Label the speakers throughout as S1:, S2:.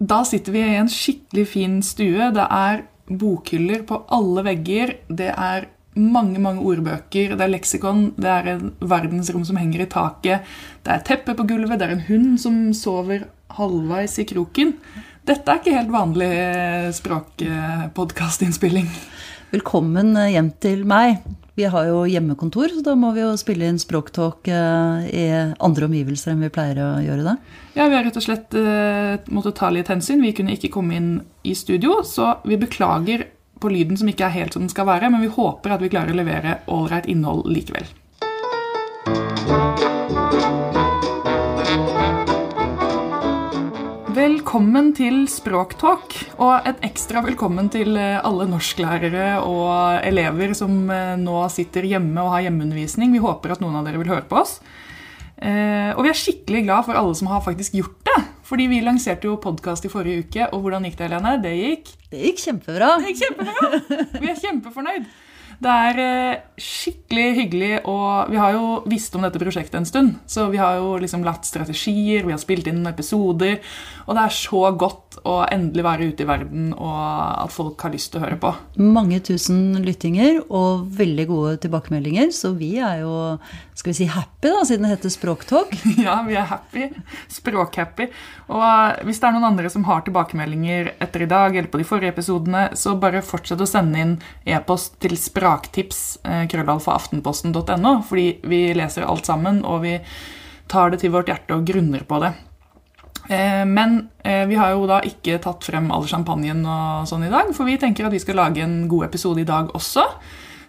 S1: Da sitter vi i en skikkelig fin stue. Det er bokhyller på alle vegger. Det er mange mange ordbøker, det er leksikon, det er en verdensrom som henger i taket, det er teppe på gulvet, det er en hund som sover halvveis i kroken. Dette er ikke helt vanlig språkpodkastinnspilling.
S2: Velkommen hjem til meg. Vi har jo hjemmekontor, så da må vi jo spille inn Språktalk eh, i andre omgivelser enn vi pleier å gjøre det.
S1: Ja, vi har rett og slett uh, måttet ta litt hensyn. Vi kunne ikke komme inn i studio, så vi beklager på lyden som ikke er helt som den skal være, men vi håper at vi klarer å levere ålreit innhold likevel. Velkommen til Språktalk, og et ekstra velkommen til eh, alle norsklærere og elever som eh, nå sitter hjemme og har hjemmeundervisning. Vi håper at noen av dere vil høre på oss. Eh, og vi er skikkelig glad for alle som har faktisk gjort det. Fordi vi lanserte jo podkast i forrige uke, og hvordan gikk det, Helene? Det gikk
S2: Det gikk kjempebra.
S1: Det gikk kjempebra. Vi er kjempefornøyd. Det er eh, skikkelig hyggelig, og vi har jo visst om dette prosjektet en stund. Så vi har jo liksom latt strategier, vi har spilt inn episoder, og det er så godt å endelig være ute i verden, og at folk har lyst til å høre på.
S2: Mange tusen lyttinger og veldig gode tilbakemeldinger, så vi er jo skal vi si happy, da, siden det heter Språktalk.
S1: Ja, vi er happy. Språkhappy. Og hvis det er noen andre som har tilbakemeldinger etter i dag eller på de forrige episodene, så bare fortsett å sende inn e-post til spraktips eh, krøllalfaaftenposten.no, fordi vi leser alt sammen, og vi tar det til vårt hjerte og grunner på det. Eh, men eh, vi har jo da ikke tatt frem all champagnen og sånn i dag, for vi tenker at vi skal lage en god episode i dag også.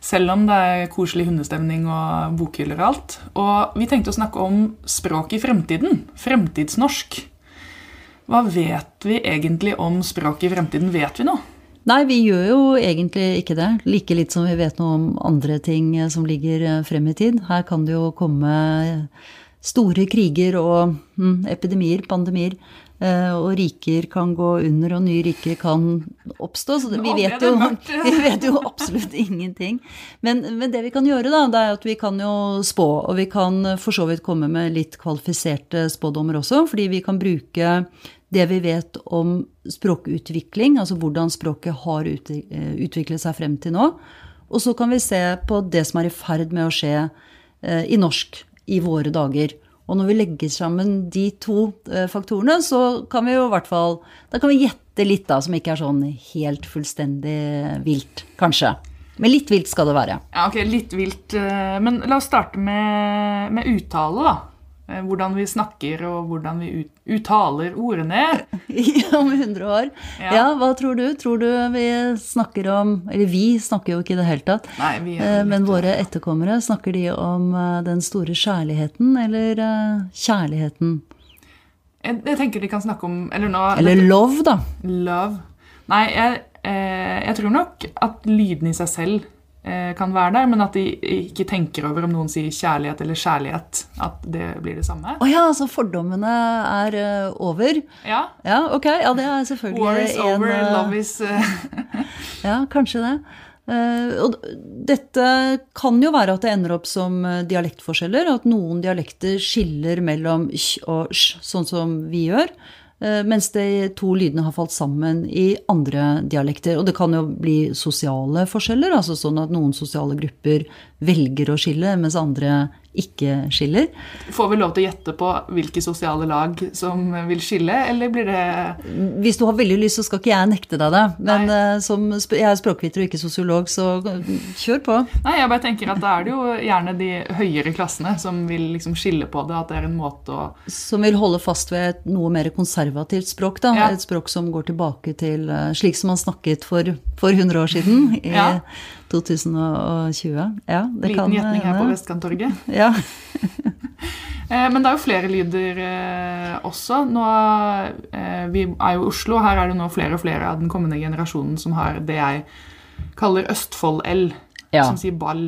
S1: Selv om det er koselig hundestemning og bokhyller og alt. Og vi tenkte å snakke om språk i fremtiden. Fremtidsnorsk. Hva vet vi egentlig om språk i fremtiden? Vet vi noe?
S2: Nei, vi gjør jo egentlig ikke det. Like litt som vi vet noe om andre ting som ligger eh, frem i tid. Her kan det jo komme store kriger og mm, epidemier, pandemier. Uh, og riker kan gå under, og nye riker kan oppstå. Så vi, vet jo, vi, vet jo, absolutt ingenting. Men, men, det vi kan gjøre, da, det er at vi kan jo spå. Og vi kan for så vidt komme med litt kvalifiserte spådommer også, fordi vi kan bruke det vi vet om språkutvikling, altså hvordan språket har eh, utviklet seg frem til nå. Og så kan vi se på det som er i ferd med å skje uh, i norsk i våre dager. Og når vi legger sammen de to eh, faktorene, så kan vi jo i hvert fall Da kan vi gjette litt, da, som ikke er sånn helt fullstendig vilt, kanskje. Men litt vilt skal det være.
S1: Ja, ok, litt vilt. Eh, men la oss starte med, med uttale, da. Eh, hvordan vi snakker og hvordan vi ut, uttaler ordene.
S2: om 100 år. Ja. ja. hva tror du? Tror du vi snakker om Eller vi snakker jo ikke i det hele tatt.
S1: Nei, vi
S2: eh, men våre etterkommere, snakker de om eh, den store kjærligheten eller kjærligheten?
S1: Jeg, jeg tenker de kan snakke om Eller, nå,
S2: eller dette, love, da.
S1: Love. Nei, jeg, jeg tror nok at lyden i seg selv kan være der, men at de ikke tenker over om noen sier kjærlighet eller kjærlighet. At det blir det samme.
S2: Å oh ja, så fordommene er uh, over?
S1: Ja.
S2: ja. Ok, ja, det er selvfølgelig
S1: War is en, over, uh, love is.
S2: Ja, kanskje det. og dette kan jo være at det ender opp som dialektforskjeller. At noen dialekter skiller mellom sj og sj, sånn som vi gjør. Eh, mens de to lydene har falt sammen i andre dialekter. Og det kan jo bli sosiale forskjeller, altså sånn at noen sosiale grupper velger å skille, mens andre ikke skiller.
S1: Får vi lov til å gjette på hvilke sosiale lag som vil skille, eller blir det
S2: Hvis du har veldig lyst, så skal ikke jeg nekte deg det. Men Nei. som jeg er språkviter og ikke sosiolog, så kjør på.
S1: Nei, jeg bare tenker at da er det jo gjerne de høyere klassene som vil liksom skille på det, at det er en måte å
S2: Som vil holde fast ved et noe mer konservativt språk, da. Ja. Et språk som går tilbake til uh, slik som man snakket for, for 100 år siden. i ja 2020. Ja,
S1: det Liten kan gjetning her på Vestkanttorget.
S2: Ja.
S1: Eh, men det er jo flere lyder eh, også. Nå, eh, vi er jo i Oslo, og her er det nå flere og flere av den kommende generasjonen som har det jeg kaller Østfold-L, ja. som sier ball.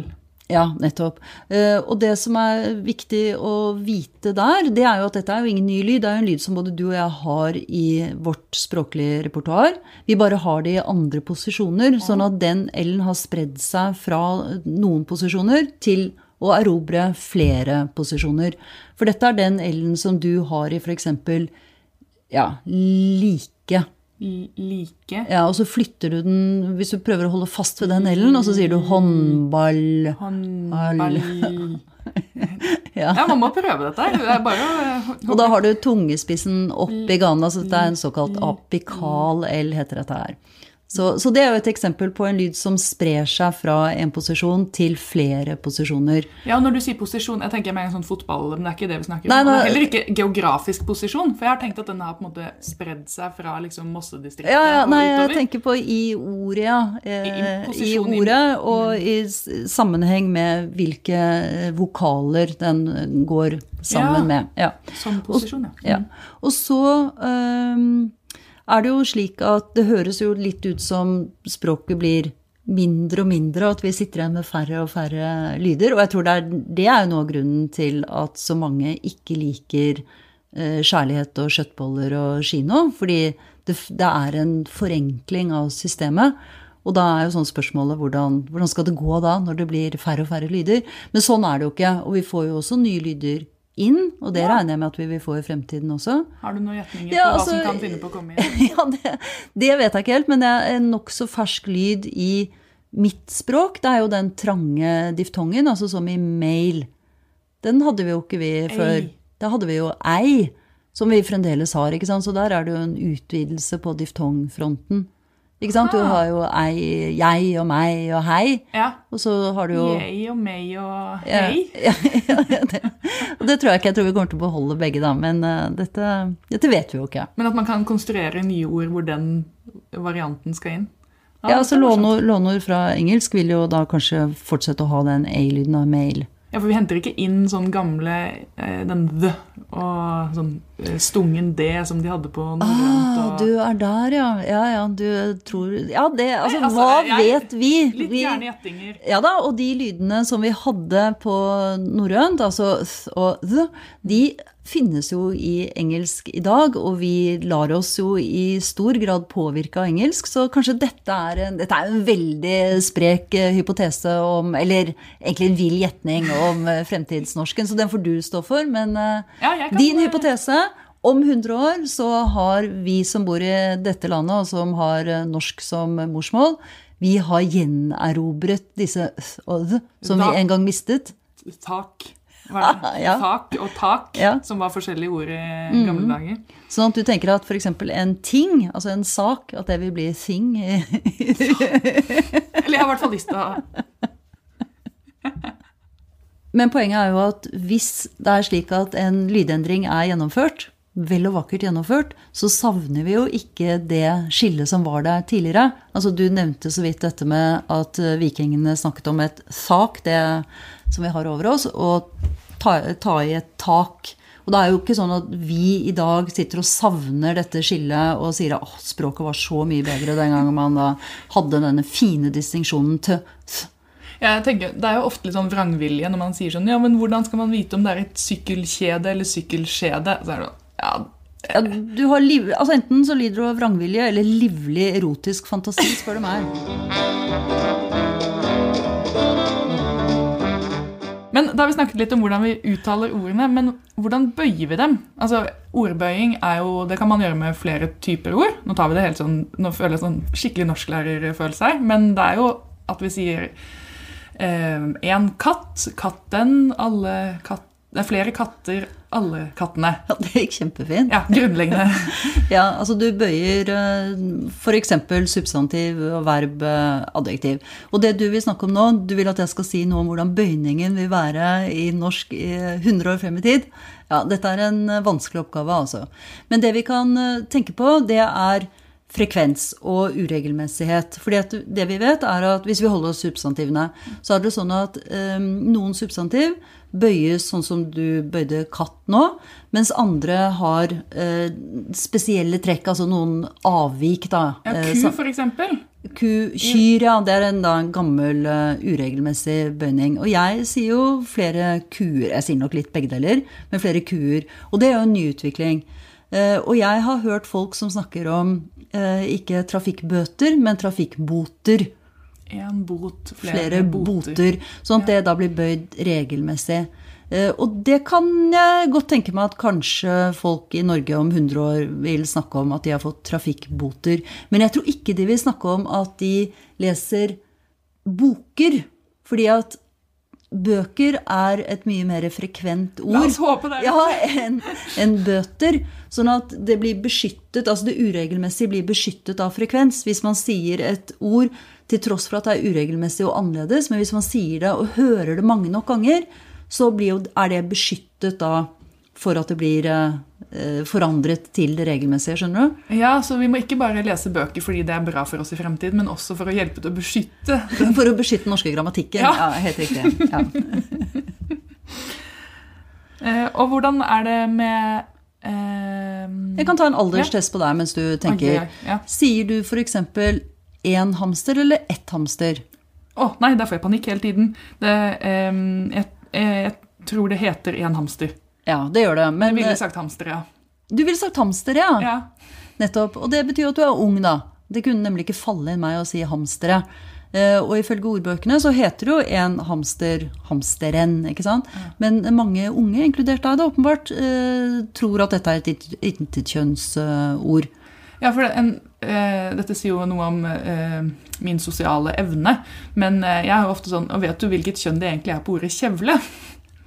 S2: Ja, nettopp. Eh, og det som er viktig å vite der, det er jo at dette er jo ingen ny lyd. Det er jo en lyd som både du og jeg har i vårt språklige repertoar. Vi bare har det i andre posisjoner, sånn at den L-en har spredd seg fra noen posisjoner til å erobre flere posisjoner. For dette er den L-en som du har i f.eks. Ja, like like. Ja, og så flytter du den Hvis du prøver å holde fast ved den L-en, og så sier du håndball.
S1: Håndball
S2: Ja.
S1: Ja, man må prøve dette. Det bare
S2: Og da har du tungespissen opp i ganen. Altså det er en såkalt apikal L, heter dette her. Så, så det er jo et eksempel på en lyd som sprer seg fra en posisjon til flere posisjoner.
S1: Ja, når du sier posisjon, jeg tenker meg en sånn fotball, men det er ikke det vi snakker om. Det
S2: nei.
S1: er heller ikke geografisk posisjon, for jeg har tenkt at den har på en måte spredd seg fra liksom Mossedistriktet
S2: Ja, ja, nei,
S1: og
S2: jeg tenker på i ordet, ja. Eh,
S1: I- i
S2: i- ordet, og i sammenheng med hvilke eh, vokaler den går sammen
S1: Ja.
S2: med. Ja.
S1: Som posisjon, ja.
S2: Ja. Og så øhm, er det jo slik at det høres jo litt ut som språket blir mindre og mindre, og at vi sitter igjen med færre og færre lyder. Og jeg tror det er, det er jo noe av grunnen til at så mange ikke liker eh, kjærlighet og kjøttboller og kino. Fordi det, det er en forenkling av systemet. Og da er jo sånn spørsmålet hvordan, hvordan skal det gå da, når det blir færre og færre lyder? Men sånn er det jo ikke. Og vi får jo også nye lyder inn, og det regner jeg med at vi vil få i fremtiden også.
S1: Har du noen gjetninger
S2: Ja,
S1: på hva
S2: altså,
S1: som kan finne på å komme inn?
S2: Ja, det, det vet jeg ikke helt, men det er en nokså fersk lyd i mitt språk. Det er jo den trange diftongen, altså som i mail. Den hadde vi jo ikke vi før.
S1: Ei.
S2: Da hadde vi jo ei, som vi fremdeles har. ikke sant? Så der er det jo en utvidelse på diftongfronten. Ikke sant? Du
S1: Ah.
S2: har jo ei, jeg og meg og hei,
S1: Ja.
S2: og så har du jo
S1: Jeg og meg og hei.
S2: ja, ja, det, og det tror jeg ikke. Jeg tror vi kommer til å beholde begge, da. Men uh, dette, dette vet vi jo ikke.
S1: Men at man kan konstruere nye ord hvor den varianten skal inn.
S2: Ja, altså
S1: lånord
S2: låneord fra engelsk vil jo da kanskje fortsette å ha den a-lyden av mail.
S1: Ja, for vi henter ikke inn sånn gamle eh, den the og sånn eh, stungen d som de hadde på norrønt.
S2: Ah, du er der, ja. Ja, ja, du tror Ja, det Altså,
S1: Nei, altså,
S2: hva
S1: jeg-
S2: vet vi?
S1: Litt
S2: vi
S1: gærne gjettinger.
S2: ja da, og de lydene som vi hadde på norrønt, altså th og th, de finnes jo i engelsk i dag, og vi lar oss jo i stor grad påvirke av engelsk, så kanskje dette er en, dette er en veldig sprek eh, hypotese om Eller egentlig en vill gjetning om eh, fremtidsnorsken, så den får du stå for, men eh,
S1: Ja,
S2: din hypotese om 100 år så har vi som bor i dette landet, og som har norsk som morsmål, vi har gjenerobret disse th og th som vi en gang mistet.
S1: Tak. Var det?
S2: Ja.
S1: Tak og tak,
S2: Ja. Mm.
S1: som var forskjellige ord i gamle dager.
S2: Sånn at du tenker at f.eks. en ting, altså en sak, at det vil bli thing.
S1: Eller jeg har i hvert fall lyst til å
S2: Men poenget er jo at hvis det er slik at en lydendring er gjennomført, vel og vakkert gjennomført, så savner vi jo ikke det skillet som var der tidligere. Altså Du nevnte så vidt dette med at eh, vikingene snakket om et sak, det som vi har over oss, og ta, ta i et tak. Og det er jo ikke sånn at vi i dag sitter og savner dette skillet og sier at språket var så mye bedre den gangen man da hadde denne fine distinksjonen til th.
S1: Jeg tenker, Det er jo ofte litt sånn vrangvilje når man sier sånn Ja, men hvordan skal man vite om det er et sykkelkjede eller sykkelskjede? Så er det ja,
S2: Ja, du har liv, altså Enten så lider du av vrangvilje eller livlig erotisk fantasi, spør du meg.
S1: Men da har vi snakket litt om hvordan vi uttaler ordene, men hvordan bøyer vi dem? Altså, Ordbøying er jo, det kan man gjøre med flere typer ord. Nå tar vi det helt sånn, nå føler jeg sånn skikkelig norsklærerfølelse her, men det er jo at vi sier én katt, katten, alle katt, Det er flere katter, alle kattene.
S2: Ja, Det gikk kjempefint.
S1: Ja, grunnleggende.
S2: Ja, altså Du bøyer f.eks. substantiv og verb, eh, adjektiv. Og det du vil snakke om nå, du vil at jeg skal si noe om hvordan bøyningen vil være i norsk i 100 år frem i tid. Ja, Dette er en eh, vanskelig oppgave, altså. Men det vi kan eh, tenke på, det er frekvens og uregelmessighet. Fordi det vi vet er at Hvis vi holder oss substantivene, så er det sånn at um, noen substantiv bøyes sånn som du bøyde katt nå, mens andre har eh, spesielle trekk, altså noen avvik, da.
S1: Ja,
S2: Eh,
S1: ku, for eksempel.
S2: Ku, kyr, ja. Det er en, da, en gammel uh, uregelmessig bøyning. Og jeg sier jo flere kuer. Jeg sier nok litt begge deler, men flere kuer. Og det er jo en nyutvikling. Uh, og jeg har hørt folk som snakker om uh, ikke trafikkbøter, men trafikkboter.
S1: Én bot, flere,
S2: Flere boter. Sånn at det da blir bøyd regelmessig. Eh, og det kan jeg godt tenke meg at kanskje folk i Norge om 100 år vil snakke om at de har fått trafikkboter. Men jeg tror ikke de vil snakke om at de leser boker. Fordi at bøker er et mye mer frekvent ord.
S1: La oss håpe det.
S2: Ja, enn en bøter. Sånn at det blir beskyttet, altså det uregelmessige blir beskyttet av frekvens. Hvis man sier et ord til tross for at det er uregelmessig og annerledes, men hvis man sier det og hører det mange nok ganger, så jo, er det beskyttet da for at det blir eh, forandret til det regelmessige. skjønner du?
S1: Ja, så vi må ikke bare lese bøker fordi det er bra for oss i fremtiden, men også for å hjelpe til å beskytte.
S2: For å beskytte den norske grammatikken. Ja, ja helt riktig. Ja.
S1: eh, og hvordan er det med eh,
S2: Jeg kan ta en alderstest på deg mens du tenker.
S1: Okay, ja.
S2: Sier du f.eks. én hamster eller ett hamster?
S1: Å oh, nei, da får jeg panikk hele tiden. Det, eh, jeg Eh, jeg tror det heter en hamster.
S2: Ja, det gjør det.
S1: Men jeg ville sagt hamster, ja.
S2: Du ville sagt hamster, ja.
S1: ja.
S2: Nettopp. Og det betyr at du er ung, da. Det kunne nemlig ikke falle inn meg å si hamstere. Eh, og ifølge ordbøkene så heter jo en hamster hamsteren. ikke sant? Men mange unge, inkludert deg, da, åpenbart, eh, tror at dette er et intetkjønnsord.
S1: Ja, for en, eh, dette sier jo noe om eh, min sosiale evne. Men eh, jeg er jo ofte sånn Og vet du hvilket kjønn det egentlig er på ordet kjevle?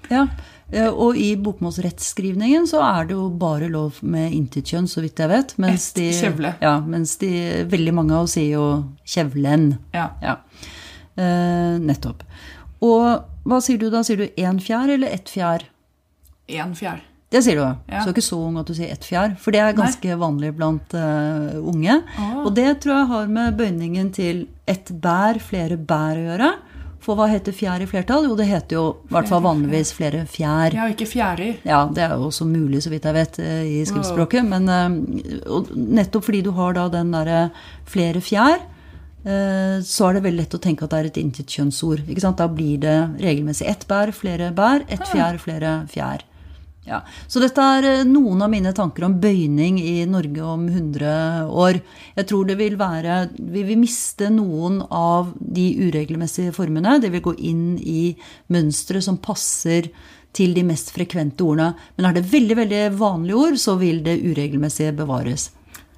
S2: Ja, eh, og i bokmålsrettskrivningen så er det jo bare lov med intetkjønn, så vidt jeg vet. Mens de. Ja, mens de, veldig mange av oss sier jo kjevlen.
S1: Ja.
S2: ja. Eh, nettopp. Og hva sier du da? Sier du én fjær eller ett fjær?
S1: Én fjær.
S2: Det sier du. Ja. Så du er ikke så ung at du sier ett fjær. For det er ganske Nei. vanlig blant uh, unge. Oh. Og det tror jeg har med bøyningen til ett bær, flere bær å gjøre. For hva heter fjær i flertall? Jo, det heter jo i hvert fall vanligvis flere fjær.
S1: Ja, ikke fjærer.
S2: Ja, det er jo også mulig, så vidt jeg vet, eh, i skriftspråket. Men uh, nettopp fordi du har da den derre flere fjær, så er det veldig lett å tenke at det er et intetkjønnsord. Da blir det regelmessig ett bær, flere bær, ett ah. fjær, flere fjær. Ja, Så dette er eh, noen av mine tanker om bøyning i Norge om 100 år. Jeg tror det vil være Vi vil miste noen av de uregelmessige formene. Det vil gå inn i mønstre som passer til de mest frekvente ordene. Men er det veldig veldig vanlige ord, så vil det uregelmessige bevares.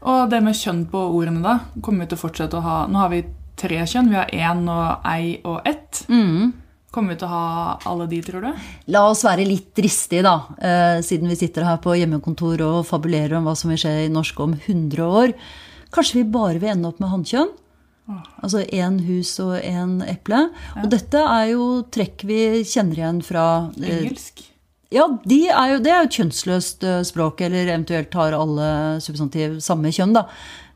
S1: Og det med kjønn på ordene, da? Kommer vi til å fortsette å ha Nå har vi tre kjønn. Vi har én og ei og ett.
S2: Mm.
S1: Kommer vi til å ha alle de, tror du?
S2: La oss være litt dristige, da. Eh, siden vi sitter her på hjemmekontor og fabulerer om hva som vil skje i norsk om 100 år. Kanskje vi bare vil ende opp med hannkjønn? Altså én hus og én eple. Ja. Og dette er jo trekk vi kjenner igjen fra
S1: eh, Engelsk?
S2: Ja, de er jo, det er jo et kjønnsløst eh, språk, eller eventuelt har alle substantiv samme kjønn, da.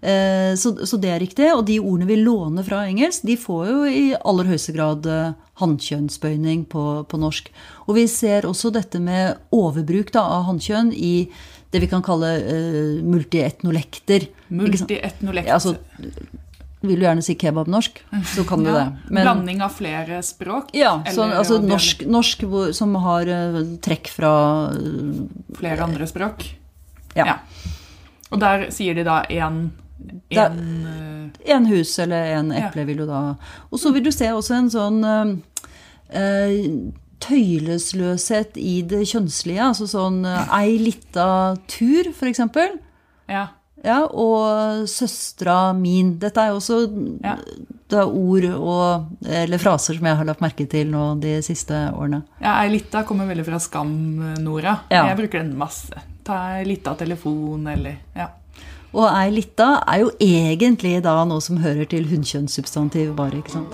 S2: Eh, så, så, det er riktig. Og de ordene vi låner fra engelsk, de får jo i aller høyeste grad eh, hannkjønnsbøyning på, på, norsk. Og vi ser også dette med overbruk da, av hannkjønn i det vi kan kalle uh, multietnolekter.
S1: Multietnolekter.
S2: Ja, altså, vil du gjerne si kebabnorsk, så kan du ja, det.
S1: Men, blanding av flere språk?
S2: Ja, så, altså norsk, norsk som har uh, trekk fra
S1: uh, Flere andre språk?
S2: Ja. ja.
S1: Og der sier de da én en,
S2: eh, en hus eller en eple ja. vil du da Og så vil du se også en sånn eh, tøylesløshet i det kjønnslige. Altså sånn uh, ei lita tur, f.eks.
S1: Ja.
S2: ja. Og søstera min. Dette er jo også ja. det er ord og, eller fraser som jeg har lagt merke til nå de siste årene.
S1: Ja, ei lita kommer veldig fra Skam, Nora. Ja. Jeg bruker den masse. Ta ei lita telefon eller Ja.
S2: Og ei lita er jo egentlig da noe som hører til hunnkjønnssubstantiv, bare, ikke sant.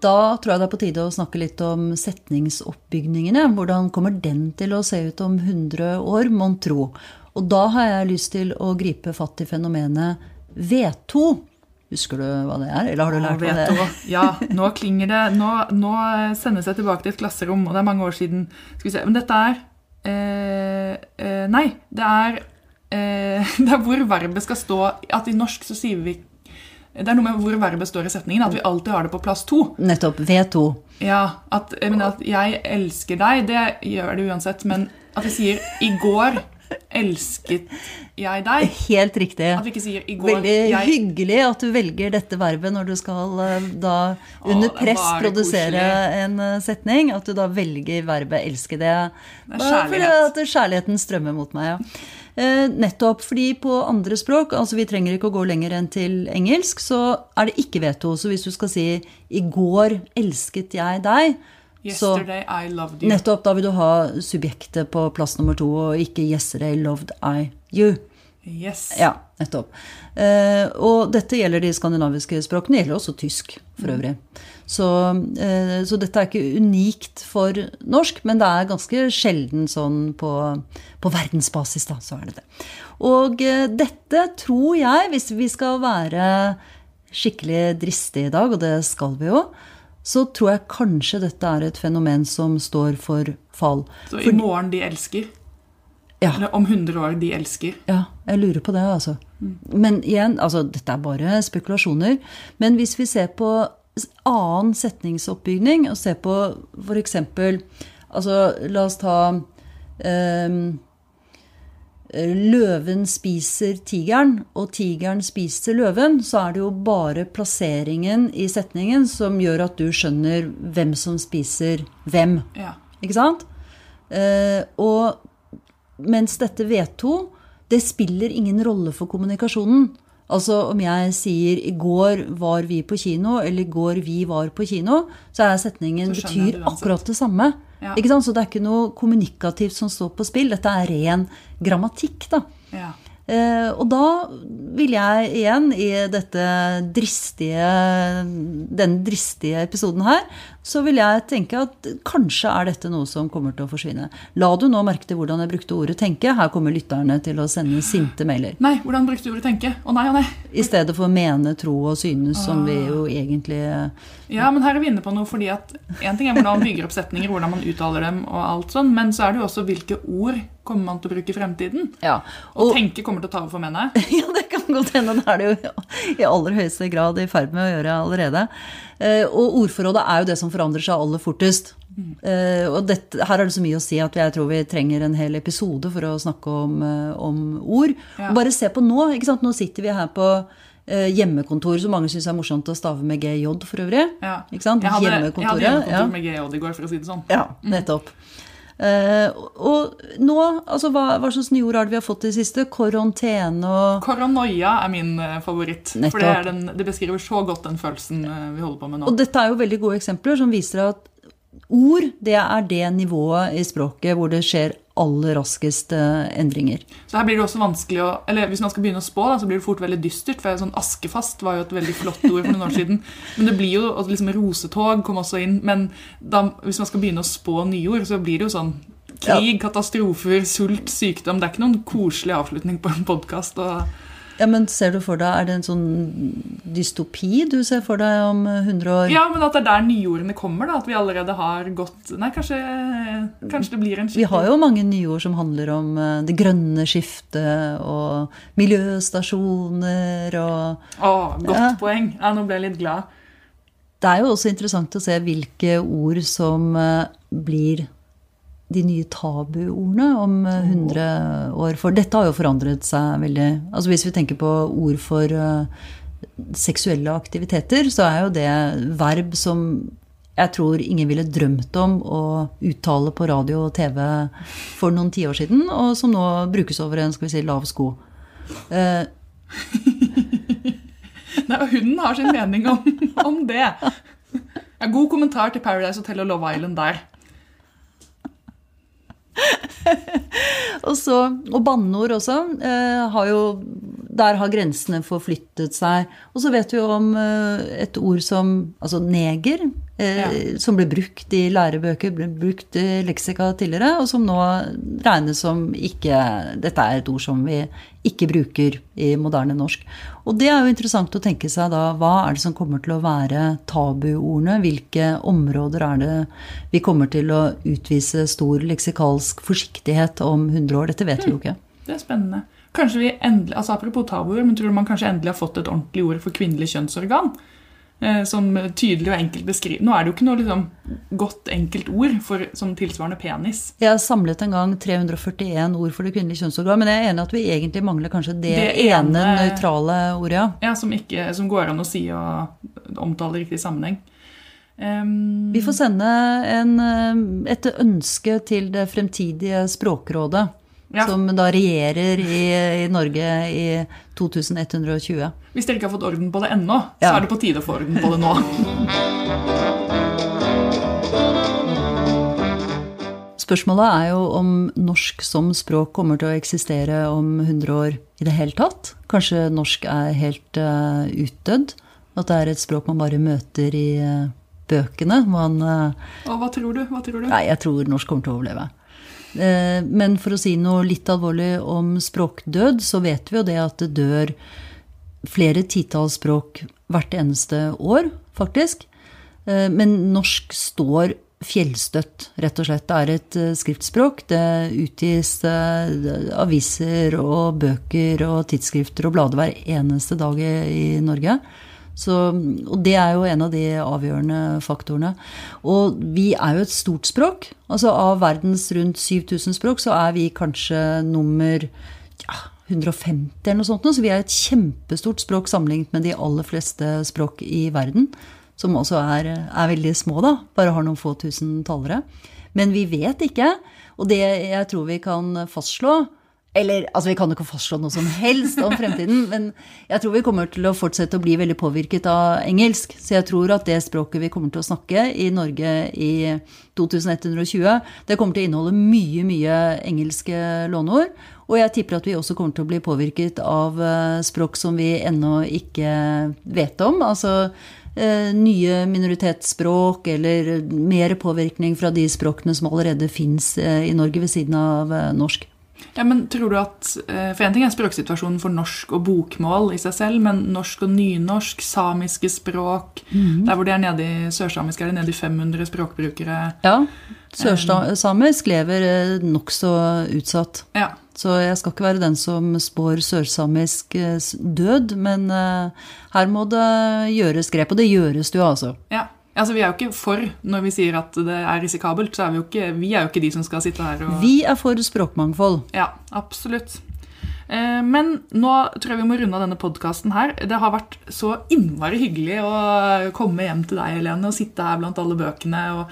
S2: Da tror jeg det er på tide å snakke litt om setningsoppbygningene. Hvordan kommer den til å se ut om 100 år, mon tro? Og da har jeg lyst til å gripe fatt i fenomenet V2. Husker du hva det er, eller har du lært hva det er?
S1: Ja, nå klinger det. Nå, nå, sendes jeg tilbake til et klasserom, og det er mange år siden. Skal vi se, Men dette er eh, eh, Nei, det er, eh, det er hvor verbet skal stå At i norsk så sier vi det er noe med hvor verbet står i setningen. At vi alltid har det på plass to.
S2: Nettopp. V2.
S1: Ja, at, jeg, at 'jeg elsker deg', det gjør det uansett. Men at vi sier 'i går 'elsket jeg deg'.
S2: Helt riktig.
S1: At vi ikke sier 'i går
S2: Veldig
S1: jeg'.
S2: hyggelig at du velger dette verbet når du skal eh, da under
S1: er
S2: press produsere
S1: koselig.
S2: en eh, setning. At du da velger verbet 'elske'. Det,
S1: Det
S2: fordi at kjærligheten strømmer mot meg, ja. Eh, nettopp fordi på andre språk, altså vi trenger ikke å gå lenger enn til engelsk, så er det ikke veto. Så hvis du skal si 'i går elsket jeg deg', så
S1: Yesterday I loved you.
S2: nettopp da vil du ha subjektet på plass nummer to, og ikke 'yesterday loved I you'.
S1: Yes.
S2: Ja, nettopp. Eh, og dette gjelder de skandinaviske språkene, det gjelder også tysk for øvrig. Så, eh, så dette er ikke unikt for norsk, men det er ganske sjelden sånn på, på verdensbasis, da, så er det det. Og eh, dette tror jeg, hvis vi skal være skikkelig dristige i dag, og det skal vi jo, så tror jeg kanskje dette er et fenomen som står for fall.
S1: Så i morgen de elsker.
S2: Ja.
S1: Eller om 100 år de elsker.
S2: Ja, jeg lurer på det, altså. Men igjen, altså, dette er bare spekulasjoner. Men hvis vi ser på annen setningsoppbygning, og ser på f.eks. Altså, la oss ta ehm, Løven spiser tigeren, og tigeren spiser løven, så er det jo bare plasseringen i setningen som gjør at du skjønner hvem som spiser hvem.
S1: Ja.
S2: Ikke sant? Eh, og mens dette V2, det spiller ingen rolle for kommunikasjonen. Altså om jeg sier 'i går var vi på kino', eller 'i går vi var på kino', så er setningen
S1: Så
S2: betyr akkurat det samme.
S1: Ja.
S2: Ikke sant? Så det er ikke noe kommunikativt som står på spill. Dette er ren grammatikk, da.
S1: ja.
S2: Eh, og da vil jeg igjen, i dette dristige, denne dristige episoden her, så vil jeg tenke at kanskje er dette noe som kommer til å forsvinne. La du nå merke til hvordan jeg brukte ordet 'tenke'? Her kommer lytterne til å sende sinte mailer.
S1: Nei, hvordan brukte du ordet tenke? Å nei, å nei.
S2: I stedet for 'mene, tro og synes', som vi
S1: Ah.
S2: jo egentlig
S1: Ja, men her er vi inne på noe, fordi at en ting er hvordan man bygger opp setninger, hvordan man uttaler dem, og alt sånn, men så er det jo også hvilke ord kommer man til å bruke i fremtiden.
S2: Ja.
S1: Og, tenke kommer til å ta over for mene.
S2: Ja, det kan godt hende. Det er det jo i aller høyeste grad i ferd med å gjøre allerede. Eh, Og ordforrådet er jo det som forandrer seg aller fortest. Uh, Og dette, her er det så mye å si at jeg tror vi trenger en hel episode for å snakke om, uh, om ord.
S1: Ja.
S2: Og bare se på nå. ikke sant? Nå sitter vi her på uh, hjemmekontor, som mange syns er morsomt å stave med GJ for øvrig.
S1: Ja.
S2: Ikke sant?
S1: Jeg hadde, jeg hadde hjemmekontor med GJ i går, for å si det sånn.
S2: Ja, nettopp. Eh, og nå, altså hva, hva slags nye ord er det vi har fått i det siste? Karantene og
S1: Koronoia er min favoritt. favoritt. For det, den, det beskriver så godt den følelsen eh, vi holder på med nå.
S2: Og dette er jo veldig gode eksempler som viser at ord det er det nivået i språket hvor det skjer aller raskest eh, endringer.
S1: Så her blir det også vanskelig å Eller hvis man skal begynne å spå, da, så blir det fort veldig dystert. For sånn askefast var jo et veldig flott ord for noen år siden. Men det blir jo og liksom Rosetog kom også inn. Men da, hvis man skal begynne å spå nye ord, så blir det jo sånn Krig, katastrofer, sult, sykdom. Det er ikke noen koselig avslutning på en podkast.
S2: Ja, men ser du for deg, Er det en sånn dystopi du ser for deg om eh, 100 år?
S1: Ja, men at det er der nyordene kommer. da, At vi allerede har gått Nei, kanskje, kanskje det blir en
S2: Vi har jo mange nyord som handler om eh, det grønne skiftet og miljøstasjoner og
S1: Å, godt
S2: Ja.
S1: poeng. Ja, nå ble jeg litt glad.
S2: Det er jo også interessant å se hvilke ord som eh, blir de nye tabuordene om eh, 100 år. For dette har jo forandret seg veldig. Altså Hvis vi tenker på ord for eh, seksuelle aktiviteter, så er jo det verb som jeg tror ingen ville drømt om å uttale på radio og TV for noen tiår siden, og som nå brukes over en skal vi si, lav sko. Uh,
S1: Nei, og Hunden har sin mening om, om det. Ja, god kommentar til Paradise Hotel og Love Island der.
S2: Og, så, og banneord også. Eh, har jo, der har grensene forflyttet seg. Og så vet vi jo om eh, et ord som altså neger, eh,
S1: Ja.
S2: som ble brukt i lærebøker, ble brukt i leksika tidligere, og som nå regnes som ikke Dette er et ord som vi ikke bruker i moderne norsk. Og det er jo interessant å tenke seg da, hva er det som kommer til å være tabuordene? Hvilke områder er det vi kommer til å utvise stor leksikalsk forsiktighet om 100 år? Dette vet vi jo ikke.
S1: Det er spennende. Kanskje vi endelig, altså Apropos tabuer, men tror du man kanskje endelig har fått et ordentlig ord for kvinnelig kjønnsorgan? eh, som tydelig og enkelt beskriver Nå er det jo ikke noe liksom, godt enkelt ord for som tilsvarende penis.
S2: Jeg har samlet en gang 341 ord for det kvinnelige kjønnsorgan, men jeg er enig at vi egentlig mangler kanskje det,
S1: Det
S2: ene,
S1: ene-
S2: nøytrale ordet. ja.
S1: Ja, som, ikke, som går an å si og omtale riktig sammenheng. Um,
S2: Vi får sende en, eh, et ønske til det fremtidige Språkrådet,
S1: Ja.
S2: som da regjerer i, i Norge i 2120.
S1: hvis dere ikke har fått orden på det ennå,
S2: Ja.
S1: så er det på tide å få orden på det nå.
S2: Spørsmålet er jo om norsk som språk kommer til å eksistere om 100 år i det hele tatt. Kanskje norsk er helt uh, utdødd? At det er et språk man bare møter i uh, bøkene? Man, uh,
S1: Og hva tror du? Hva tror du?
S2: nei, jeg tror norsk kommer til å overleve. Eh, men for å si noe litt alvorlig om språkdød, så vet vi jo det at det dør flere titalls språk hvert eneste år, faktisk. Eh, Men norsk står fjellstøtt, rett og slett. Det er et eh, skriftspråk. Det utgis aviser og bøker og tidsskrifter og blader hver eneste dag i Norge. Så, og det er jo en av de avgjørende faktorene. Og vi er jo et stort språk. Altså Av verdens rundt 7000 språk så er vi kanskje nummer ja, 150 eller noe sånt. Så vi er et kjempestort språk sammenlignet med de aller fleste språk i verden. Som også er, er veldig små, da. Bare har noen få tusen talere. Men vi vet ikke. Og det jeg tror vi kan fastslå Eller altså, vi kan jo ikke fastslå noe som helst om fremtiden, men jeg tror vi kommer til å fortsette å bli veldig påvirket av engelsk. Så jeg tror at det språket vi kommer til å snakke i Norge i 2120, det kommer til å inneholde mye, mye engelske låneord. Og jeg tipper at vi også kommer til å bli påvirket av eh, språk som vi ennå ikke vet om. Altså eh, nye minoritetsspråk, eller mer påvirkning fra de språkene som allerede fins eh, i Norge ved siden av norsk.
S1: Ja, men tror du at, eh, For en ting er språksituasjonen for norsk og bokmål i seg selv, men norsk og nynorsk, samiske språk Der hvor de er nede i sørsamisk, er det nede i 500 språkbrukere.
S2: Ja, sørsamisk lever eh, nokså utsatt.
S1: Ja.
S2: Så jeg skal ikke være den som spår sørsamisk eh, død, men eh, her må det gjøres grep. Og det gjøres det jo, altså.
S1: ja. Altså, Vi er jo ikke for når vi sier at det er risikabelt. så er Vi jo ikke, vi er jo ikke de som skal sitte her og
S2: Vi er for språkmangfold.
S1: Ja, absolutt. Eh, Men nå tror jeg vi må runde av denne podkasten her. Det har vært så innmari hyggelig å komme hjem til deg, Helene, og sitte her blant alle bøkene. og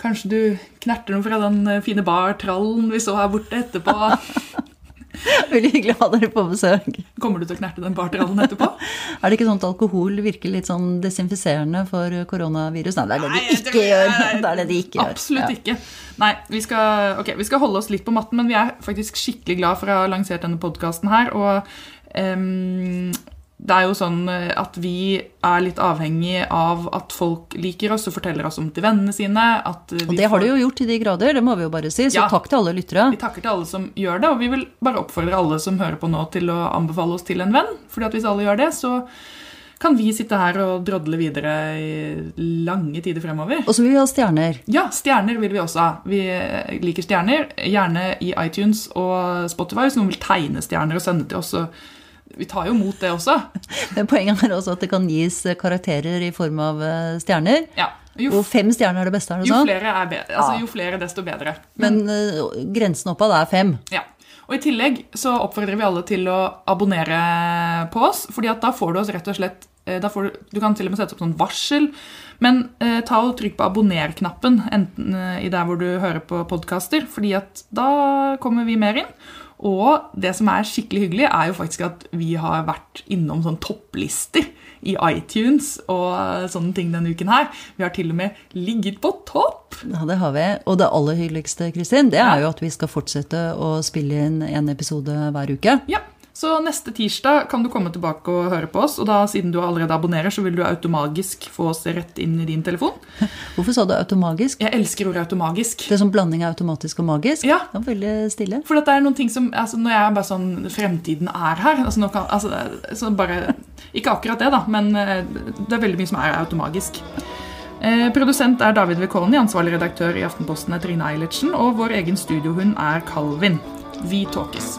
S1: Kanskje du knerter noe fra den fine bar-trallen vi så her borte etterpå.
S2: Veldig hyggelig å ha dere på besøk.
S1: Kommer du til å knerte den bar-trallen etterpå?
S2: Er det ikke sånn at alkohol virker litt sånn desinfiserende for koronavirus? Nei, det er det
S1: Nei,
S2: de ikke
S1: det,
S2: gjør. Det er det de ikke.
S1: Absolutt
S2: gjør.
S1: ikke. Nei, vi skal, okay, vi skal holde oss litt på matten, men vi er faktisk skikkelig glad for å ha lansert denne podkasten her. Og ehm, det er jo sånn eh, at vi er litt avhengig av at folk liker oss og forteller oss om til vennene sine. At eh,
S2: Og det har du jo gjort til de grader, det må vi jo bare si. Så
S1: Ja.
S2: takk til alle lyttere.
S1: Vi takker til alle som gjør det, og vi vil bare oppfordre alle som hører på nå, til å anbefale oss til en venn. fordi at hvis alle gjør det, så kan vi sitte her og drodle videre i lange tider fremover.
S2: Og så vil vi ha stjerner.
S1: Ja, stjerner vil vi også ha. Vi liker stjerner, gjerne i iTunes og Spotify, hvis noen vil tegne stjerner og sende til oss. Så vi tar jo mot det også.
S2: Men poenget er også at det kan gis karakterer i form av eh, stjerner.
S1: Ja, jo,
S2: Og fem stjerner er det beste, er det
S1: jo
S2: sånn?
S1: flere, er bedre. Altså,
S2: Ja.
S1: jo flere, desto bedre.
S2: Men uh, grensen oppad er fem.
S1: Ja. Og I tillegg så oppfordrer vi alle til å abonnere på oss, fordi at da får du oss rett og slett eh, da får du, du kan til og med sette opp sånn varsel, men eh, ta og trykk på abonner-knappen enten eh, i der hvor du hører på podkaster, fordi at da kommer vi mer inn. Og det som er skikkelig hyggelig, er jo faktisk at vi har vært innom sånn topplister i iTunes og sånne ting denne uken her. Vi har til og med ligget på topp!
S2: Ja, det har vi. Og det aller hyggeligste, Kristin, det er jo at vi skal fortsette å spille inn en episode hver uke.
S1: Ja, så neste tirsdag kan du komme tilbake og høre på oss, og da siden du allerede abonnerer, så vil du automagisk få oss rett inn i din telefon.
S2: Hvorfor sa du automagisk?
S1: Jeg elsker ordet automagisk.
S2: Det er sånn blanding av automatisk og magisk?
S1: Ja.
S2: Det var veldig stille.
S1: For det er noen ting som, altså Når jeg er bare sånn Fremtiden er her. altså nå kan, altså, så bare, Ikke akkurat det, da, men eh, det er veldig mye som er automagisk. Eh, produsent er David Vekoni, ansvarlig redaktør i Aftenposten er Trine Eilertsen, og vår egen studiohund er Calvin. Vi tåkes.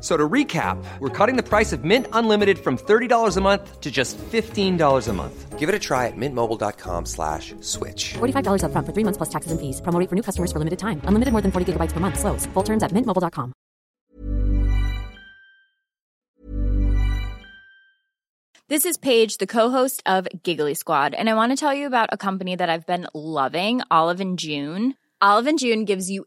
S3: So to recap, we're cutting the price of Mint Unlimited from $30 a month to just $15 a month. Give it a try at mintmobile.com slash switch.
S4: $45 upfront for three months plus taxes and fees. Promo for new customers for limited time. Unlimited more than 40 gigabytes per month. Slows. Full terms at mintmobile.com.
S5: This is Paige, the co-host of Giggly Squad, and I want to tell you about a company that I've been loving, Olive and June. Olive and June gives you